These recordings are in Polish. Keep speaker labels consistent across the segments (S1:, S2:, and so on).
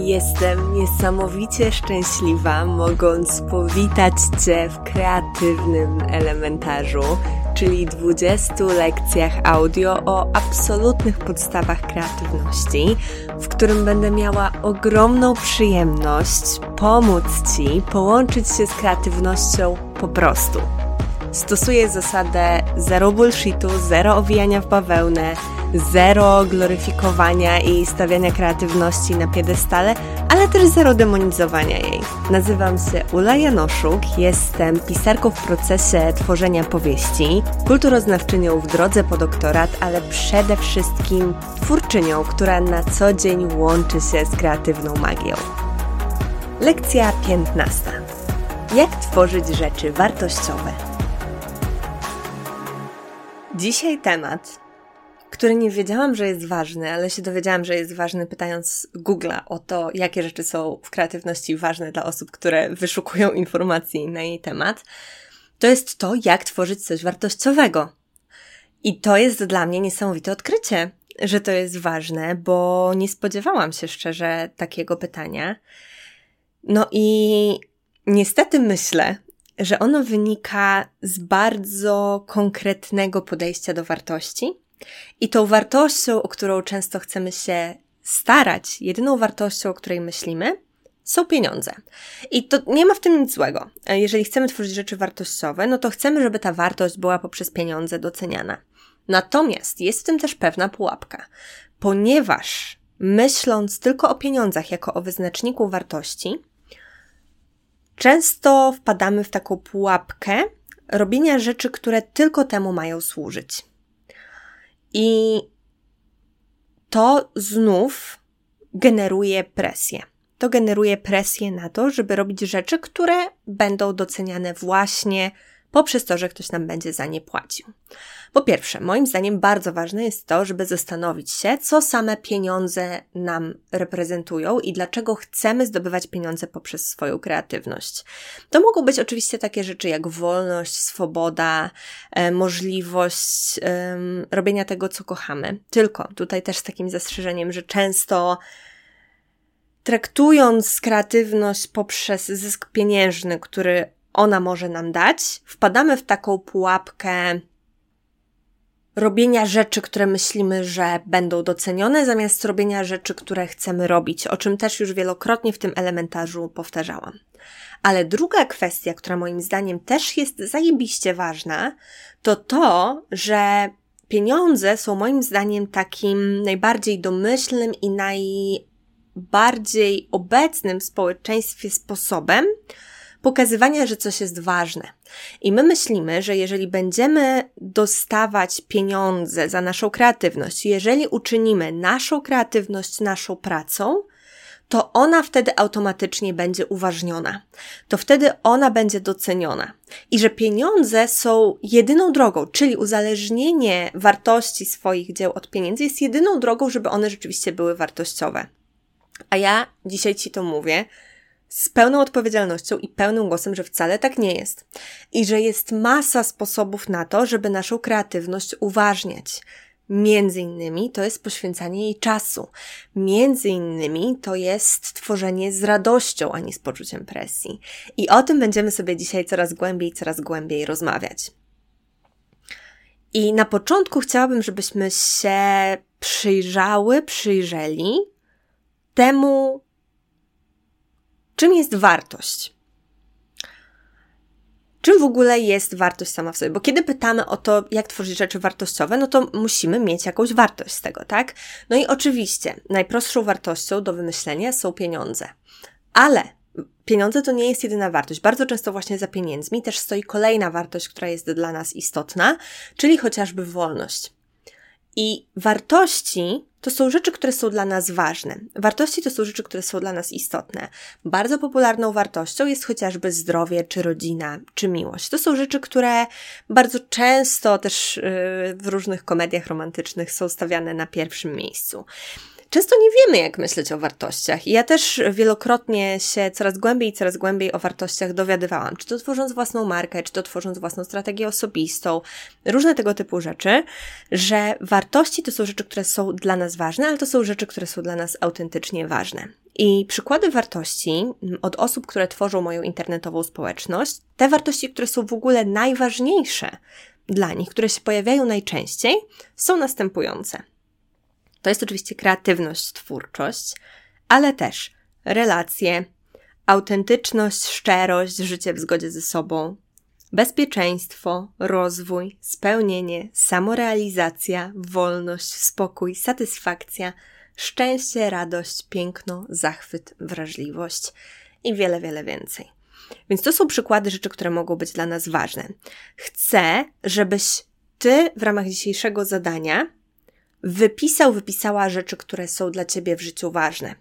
S1: Jestem niesamowicie szczęśliwa, mogąc powitać Cię w kreatywnym elementarzu, czyli 20 lekcjach audio o absolutnych podstawach kreatywności, w którym będę miała ogromną przyjemność pomóc Ci połączyć się z kreatywnością po prostu. Stosuję zasadę zero bullshitu, zero owijania w bawełnę, zero gloryfikowania i stawiania kreatywności na piedestale, ale też zero demonizowania jej. Nazywam się Ula Janoszuk, jestem pisarką w procesie tworzenia powieści, kulturoznawczynią w drodze po doktorat, ale przede wszystkim twórczynią, która na co dzień łączy się z kreatywną magią. Lekcja 15. Jak tworzyć rzeczy wartościowe? Dzisiaj temat, który nie wiedziałam, że jest ważny, ale się dowiedziałam, że jest ważny, pytając Google'a o to, jakie rzeczy są w kreatywności ważne dla osób, które wyszukują informacji na jej temat. To jest to, jak tworzyć coś wartościowego. I to jest dla mnie niesamowite odkrycie, że to jest ważne, bo nie spodziewałam się szczerze takiego pytania. No i niestety myślę, że ono wynika z bardzo konkretnego podejścia do wartości. I tą wartością, o którą często chcemy się starać, jedyną wartością, o której myślimy, są pieniądze. I to nie ma w tym nic złego. Jeżeli chcemy tworzyć rzeczy wartościowe, no to chcemy, żeby ta wartość była poprzez pieniądze doceniana. Natomiast jest w tym też pewna pułapka, ponieważ myśląc tylko o pieniądzach jako o wyznaczniku wartości, Często wpadamy w taką pułapkę robienia rzeczy, które tylko temu mają służyć. I to znów generuje presję. To generuje presję na to, żeby robić rzeczy, które będą doceniane właśnie poprzez to, że ktoś nam będzie za nie płacił. Po pierwsze, moim zdaniem bardzo ważne jest to, żeby zastanowić się, co same pieniądze nam reprezentują i dlaczego chcemy zdobywać pieniądze poprzez swoją kreatywność. To mogą być oczywiście takie rzeczy jak wolność, swoboda, e, możliwość e, robienia tego, co kochamy. Tylko tutaj też z takim zastrzeżeniem, że często traktując kreatywność poprzez zysk pieniężny, który ona może nam dać, wpadamy w taką pułapkę robienia rzeczy, które myślimy, że będą docenione, zamiast robienia rzeczy, które chcemy robić, o czym też już wielokrotnie w tym elementarzu powtarzałam. Ale druga kwestia, która moim zdaniem też jest zajebiście ważna, to to, że pieniądze są moim zdaniem takim najbardziej domyślnym i najbardziej obecnym w społeczeństwie sposobem, pokazywania, że coś jest ważne. I my myślimy, że jeżeli będziemy dostawać pieniądze za naszą kreatywność, jeżeli uczynimy naszą kreatywność naszą pracą, to ona wtedy automatycznie będzie uważniona. To wtedy ona będzie doceniona. I że pieniądze są jedyną drogą, czyli uzależnienie wartości swoich dzieł od pieniędzy jest jedyną drogą, żeby one rzeczywiście były wartościowe. A ja dzisiaj Ci to mówię, z pełną odpowiedzialnością i pełnym głosem, że wcale tak nie jest. I że jest masa sposobów na to, żeby naszą kreatywność uważniać. Między innymi to jest poświęcanie jej czasu. Między innymi to jest tworzenie z radością, a nie z poczuciem presji. I o tym będziemy sobie dzisiaj coraz głębiej, coraz głębiej rozmawiać. I na początku chciałabym, żebyśmy się przyjrzały, przyjrzeli temu, Czym jest wartość? Czym w ogóle jest wartość sama w sobie? Bo kiedy pytamy o to, jak tworzyć rzeczy wartościowe, no to musimy mieć jakąś wartość z tego, tak? No i oczywiście, najprostszą wartością do wymyślenia są pieniądze. Ale pieniądze to nie jest jedyna wartość. Bardzo często właśnie za pieniędzmi też stoi kolejna wartość, która jest dla nas istotna, czyli chociażby wolność. I wartości to są rzeczy, które są dla nas ważne. Wartości to są rzeczy, które są dla nas istotne. Bardzo popularną wartością jest chociażby zdrowie, czy rodzina, czy miłość. To są rzeczy, które bardzo często też yy, w różnych komediach romantycznych są stawiane na pierwszym miejscu często nie wiemy, jak myśleć o wartościach. I ja też wielokrotnie się coraz głębiej i coraz głębiej o wartościach dowiadywałam. Czy to tworząc własną markę, czy to tworząc własną strategię osobistą, różne tego typu rzeczy, że wartości to są rzeczy, które są dla nas ważne, ale to są rzeczy, które są dla nas autentycznie ważne. I przykłady wartości mm, od osób, które tworzą moją internetową społeczność, te wartości, które są w ogóle najważniejsze dla nich, które się pojawiają najczęściej, są następujące. To jest oczywiście kreatywność, twórczość, ale też relacje, autentyczność, szczerość, życie w zgodzie ze sobą, bezpieczeństwo, rozwój, spełnienie, samorealizacja, wolność, spokój, satysfakcja, szczęście, radość, piękno, zachwyt, wrażliwość i wiele, wiele więcej. Więc to są przykłady rzeczy, które mogą być dla nas ważne. Chcę, żebyś ty w ramach dzisiejszego zadania wypisał, wypisała rzeczy, które są dla ciebie w życiu ważne.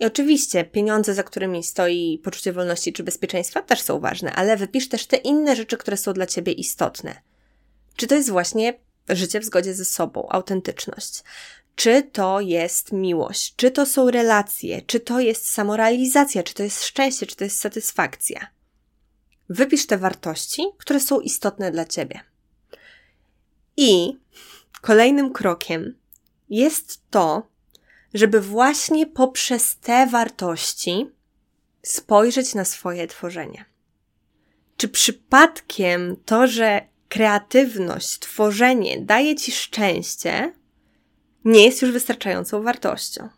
S1: I oczywiście pieniądze, za którymi stoi poczucie wolności czy bezpieczeństwa, też są ważne, ale wypisz też te inne rzeczy, które są dla ciebie istotne. Czy to jest właśnie życie w zgodzie ze sobą, autentyczność? Czy to jest miłość? Czy to są relacje? Czy to jest samorealizacja? Czy to jest szczęście? Czy to jest satysfakcja? Wypisz te wartości, które są istotne dla ciebie. I kolejnym krokiem jest to, żeby właśnie poprzez te wartości spojrzeć na swoje tworzenie. Czy przypadkiem to, że kreatywność, tworzenie daje ci szczęście, nie jest już wystarczającą wartością?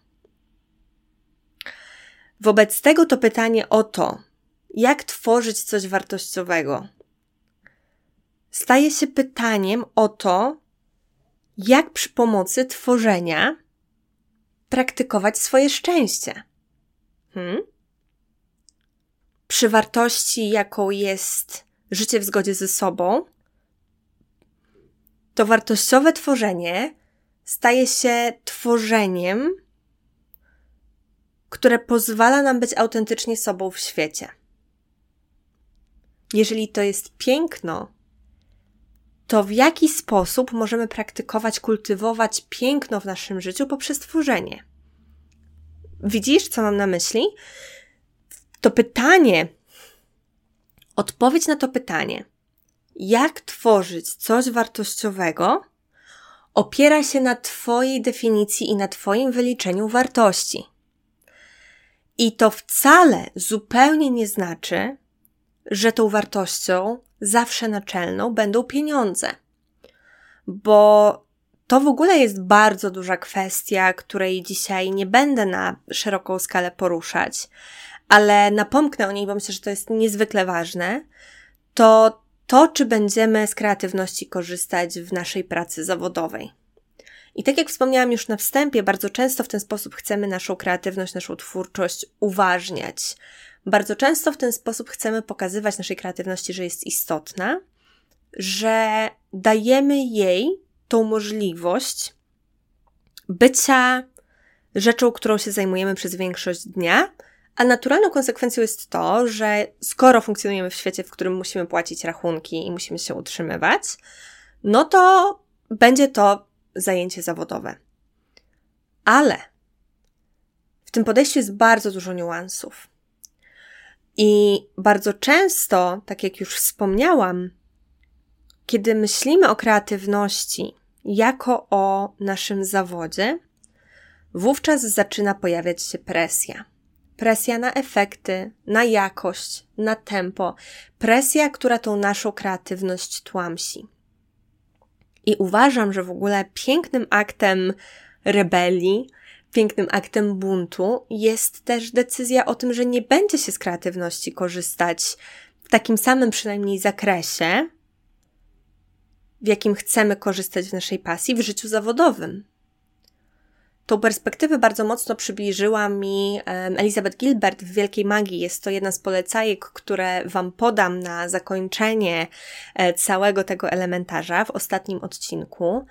S1: Wobec tego to pytanie o to, jak tworzyć coś wartościowego, staje się pytaniem o to, jak przy pomocy tworzenia praktykować swoje szczęście. Hmm? Przy wartości, jaką jest życie w zgodzie ze sobą, to wartościowe tworzenie staje się tworzeniem, które pozwala nam być autentycznie sobą w świecie. Jeżeli to jest piękno, to w jaki sposób możemy praktykować, kultywować piękno w naszym życiu poprzez tworzenie. Widzisz, co mam na myśli? To pytanie, odpowiedź na to pytanie, jak tworzyć coś wartościowego, opiera się na Twojej definicji i na Twoim wyliczeniu wartości. I to wcale zupełnie nie znaczy, że tą wartością zawsze naczelną będą pieniądze. Bo to w ogóle jest bardzo duża kwestia, której dzisiaj nie będę na szeroką skalę poruszać, ale napomknę o niej, bo myślę, że to jest niezwykle ważne. To to, czy będziemy z kreatywności korzystać w naszej pracy zawodowej. I tak jak wspomniałam już na wstępie, bardzo często w ten sposób chcemy naszą kreatywność, naszą twórczość uważniać, bardzo często w ten sposób chcemy pokazywać naszej kreatywności, że jest istotna, że dajemy jej tą możliwość bycia rzeczą, którą się zajmujemy przez większość dnia, a naturalną konsekwencją jest to, że skoro funkcjonujemy w świecie, w którym musimy płacić rachunki i musimy się utrzymywać, no to będzie to zajęcie zawodowe. Ale w tym podejściu jest bardzo dużo niuansów. I bardzo często, tak jak już wspomniałam, kiedy myślimy o kreatywności jako o naszym zawodzie, wówczas zaczyna pojawiać się presja. Presja na efekty, na jakość, na tempo, presja, która tą naszą kreatywność tłamsi. I uważam, że w ogóle pięknym aktem rebelii pięknym aktem buntu jest też decyzja o tym, że nie będzie się z kreatywności korzystać w takim samym przynajmniej zakresie, w jakim chcemy korzystać w naszej pasji w życiu zawodowym. Tą perspektywę bardzo mocno przybliżyła mi Elizabeth Gilbert w Wielkiej Magii. Jest to jedna z polecajek, które Wam podam na zakończenie e, całego tego elementarza w ostatnim odcinku.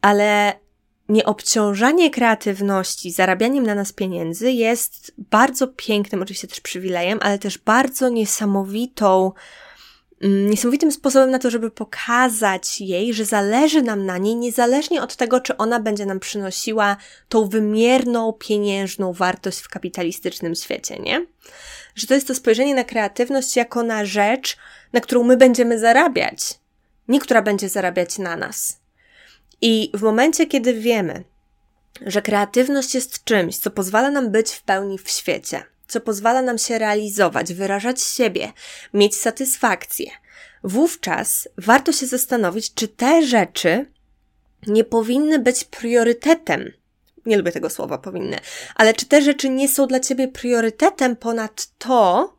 S1: Ale nieobciążanie kreatywności zarabianiem na nas pieniędzy jest bardzo pięknym, oczywiście też przywilejem, ale też bardzo niesamowitą, mm, niesamowitym sposobem na to, żeby pokazać jej, że zależy nam na niej, niezależnie od tego, czy ona będzie nam przynosiła tą wymierną, pieniężną wartość w kapitalistycznym świecie, nie? Że to jest to spojrzenie na kreatywność jako na rzecz, na którą my będziemy zarabiać, nie która będzie zarabiać na nas. I w momencie, kiedy wiemy, że kreatywność jest czymś, co pozwala nam być w pełni w świecie, co pozwala nam się realizować, wyrażać siebie, mieć satysfakcję, wówczas warto się zastanowić, czy te rzeczy nie powinny być priorytetem. Nie lubię tego słowa powinny, ale czy te rzeczy nie są dla ciebie priorytetem ponad to,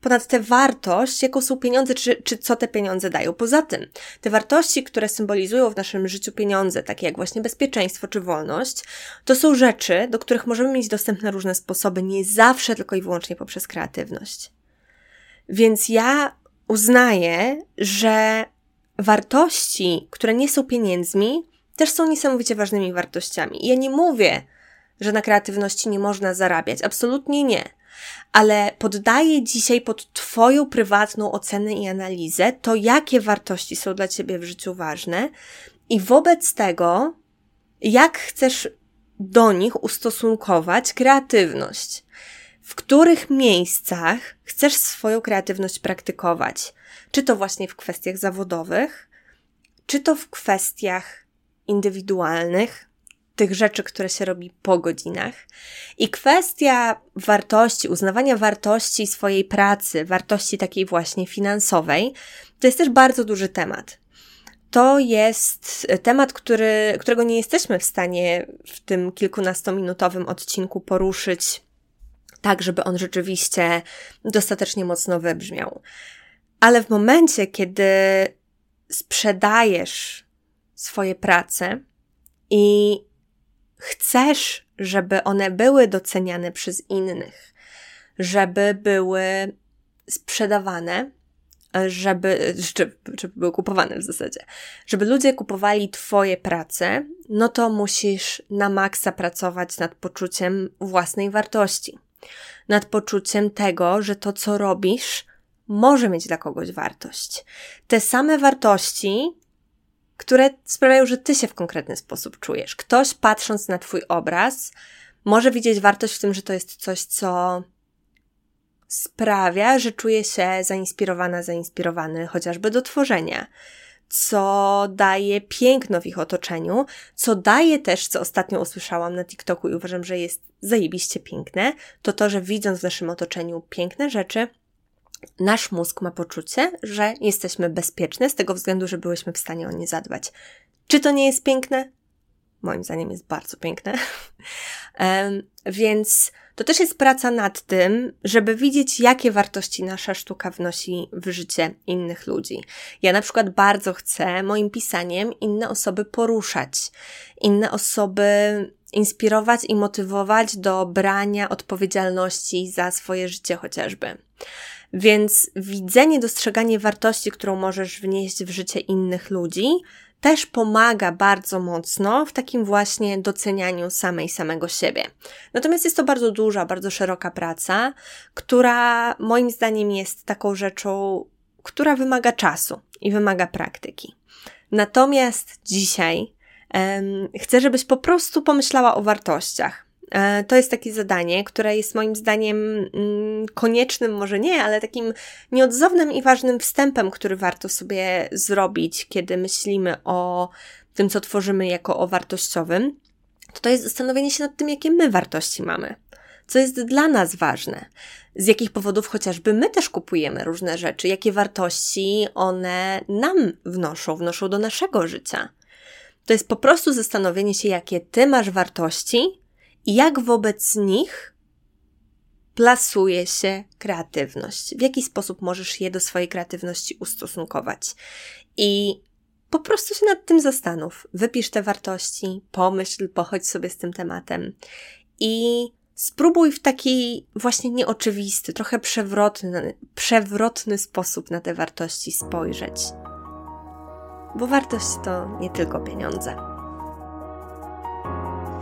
S1: ponad tę wartość, jaką są pieniądze, czy, czy co te pieniądze dają. Poza tym, te wartości, które symbolizują w naszym życiu pieniądze, takie jak właśnie bezpieczeństwo czy wolność, to są rzeczy, do których możemy mieć dostęp na różne sposoby, nie zawsze tylko i wyłącznie poprzez kreatywność. Więc ja uznaję, że wartości, które nie są pieniędzmi, też są niesamowicie ważnymi wartościami. I ja nie mówię, że na kreatywności nie można zarabiać. Absolutnie nie. Ale poddaję dzisiaj pod Twoją prywatną ocenę i analizę to, jakie wartości są dla Ciebie w życiu ważne i wobec tego, jak chcesz do nich ustosunkować kreatywność. W których miejscach chcesz swoją kreatywność praktykować? Czy to właśnie w kwestiach zawodowych, czy to w kwestiach indywidualnych, tych rzeczy, które się robi po godzinach. I kwestia wartości, uznawania wartości swojej pracy, wartości takiej właśnie finansowej, to jest też bardzo duży temat. To jest temat, który, którego nie jesteśmy w stanie w tym kilkunastominutowym odcinku poruszyć tak, żeby on rzeczywiście dostatecznie mocno wybrzmiał. Ale w momencie, kiedy sprzedajesz swoje prace i chcesz, żeby one były doceniane przez innych, żeby były sprzedawane, żeby, żeby, były kupowane w zasadzie, żeby ludzie kupowali Twoje prace, no to musisz na maksa pracować nad poczuciem własnej wartości, nad poczuciem tego, że to, co robisz, może mieć dla kogoś wartość. Te same wartości, które sprawiają, że ty się w konkretny sposób czujesz. Ktoś patrząc na twój obraz, może widzieć wartość w tym, że to jest coś, co sprawia, że czuje się zainspirowana, zainspirowany chociażby do tworzenia, co daje piękno w ich otoczeniu, co daje też, co ostatnio usłyszałam na TikToku i uważam, że jest zajebiście piękne, to to, że widząc w naszym otoczeniu piękne rzeczy, nasz mózg ma poczucie, że jesteśmy bezpieczne z tego względu, że byłyśmy w stanie o nie zadbać. Czy to nie jest piękne? Moim zdaniem jest bardzo piękne. um, więc to też jest praca nad tym, żeby widzieć, jakie wartości nasza sztuka wnosi w życie innych ludzi. Ja na przykład bardzo chcę moim pisaniem inne osoby poruszać, inne osoby inspirować i motywować do brania odpowiedzialności za swoje życie chociażby. Więc widzenie, dostrzeganie wartości, którą możesz wnieść w życie innych ludzi, też pomaga bardzo mocno w takim właśnie docenianiu samej samego siebie. Natomiast jest to bardzo duża, bardzo szeroka praca, która moim zdaniem jest taką rzeczą, która wymaga czasu i wymaga praktyki. Natomiast dzisiaj um, chcę, żebyś po prostu pomyślała o wartościach. E, to jest takie zadanie, które jest moim zdaniem mm, koniecznym, może nie, ale takim nieodzownym i ważnym wstępem, który warto sobie zrobić, kiedy myślimy o tym, co tworzymy jako o wartościowym. To, to jest zastanowienie się nad tym, jakie my wartości mamy. Co jest dla nas ważne? Z jakich powodów chociażby my też kupujemy różne rzeczy? Jakie wartości one nam wnoszą, wnoszą do naszego życia? To jest po prostu zastanowienie się, jakie ty masz wartości i jak wobec nich plasuje się kreatywność, w jaki sposób możesz je do swojej kreatywności ustosunkować. I po prostu się nad tym zastanów. Wypisz te wartości, pomyśl, pochodź sobie z tym tematem i spróbuj w taki właśnie nieoczywisty, trochę przewrotny, przewrotny sposób na te wartości spojrzeć. Bo wartość to nie tylko pieniądze.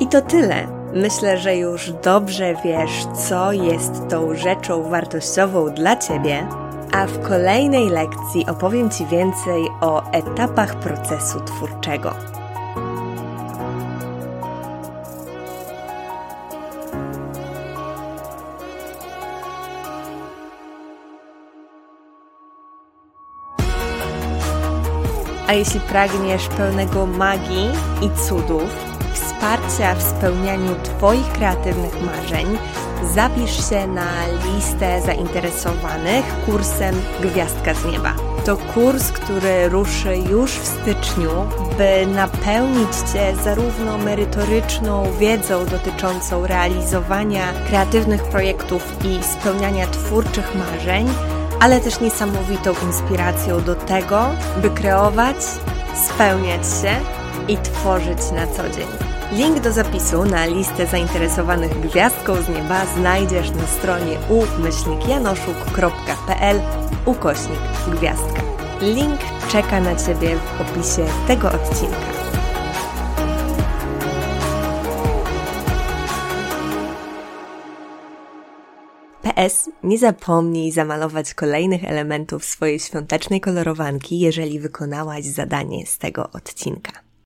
S1: I to tyle Myślę, że już dobrze wiesz, co jest tą rzeczą wartościową dla Ciebie, a w kolejnej lekcji opowiem Ci więcej o etapach procesu twórczego. A jeśli pragniesz pełnego magii i cudów, wsparcia w spełnianiu Twoich kreatywnych marzeń, zapisz się na listę zainteresowanych kursem Gwiazdka z Nieba. To kurs, który ruszy już w styczniu, by napełnić Cię zarówno merytoryczną wiedzą dotyczącą realizowania kreatywnych projektów i spełniania twórczych marzeń, ale też niesamowitą inspiracją do tego, by kreować, spełniać się i tworzyć na co dzień. Link do zapisu na listę zainteresowanych gwiazdką z nieba znajdziesz na stronie umyślnikjanoszuk.pl ukośnik gwiazdka. Link czeka na Ciebie w opisie tego odcinka. PS, nie zapomnij zamalować kolejnych elementów swojej świątecznej kolorowanki, jeżeli wykonałaś zadanie z tego odcinka.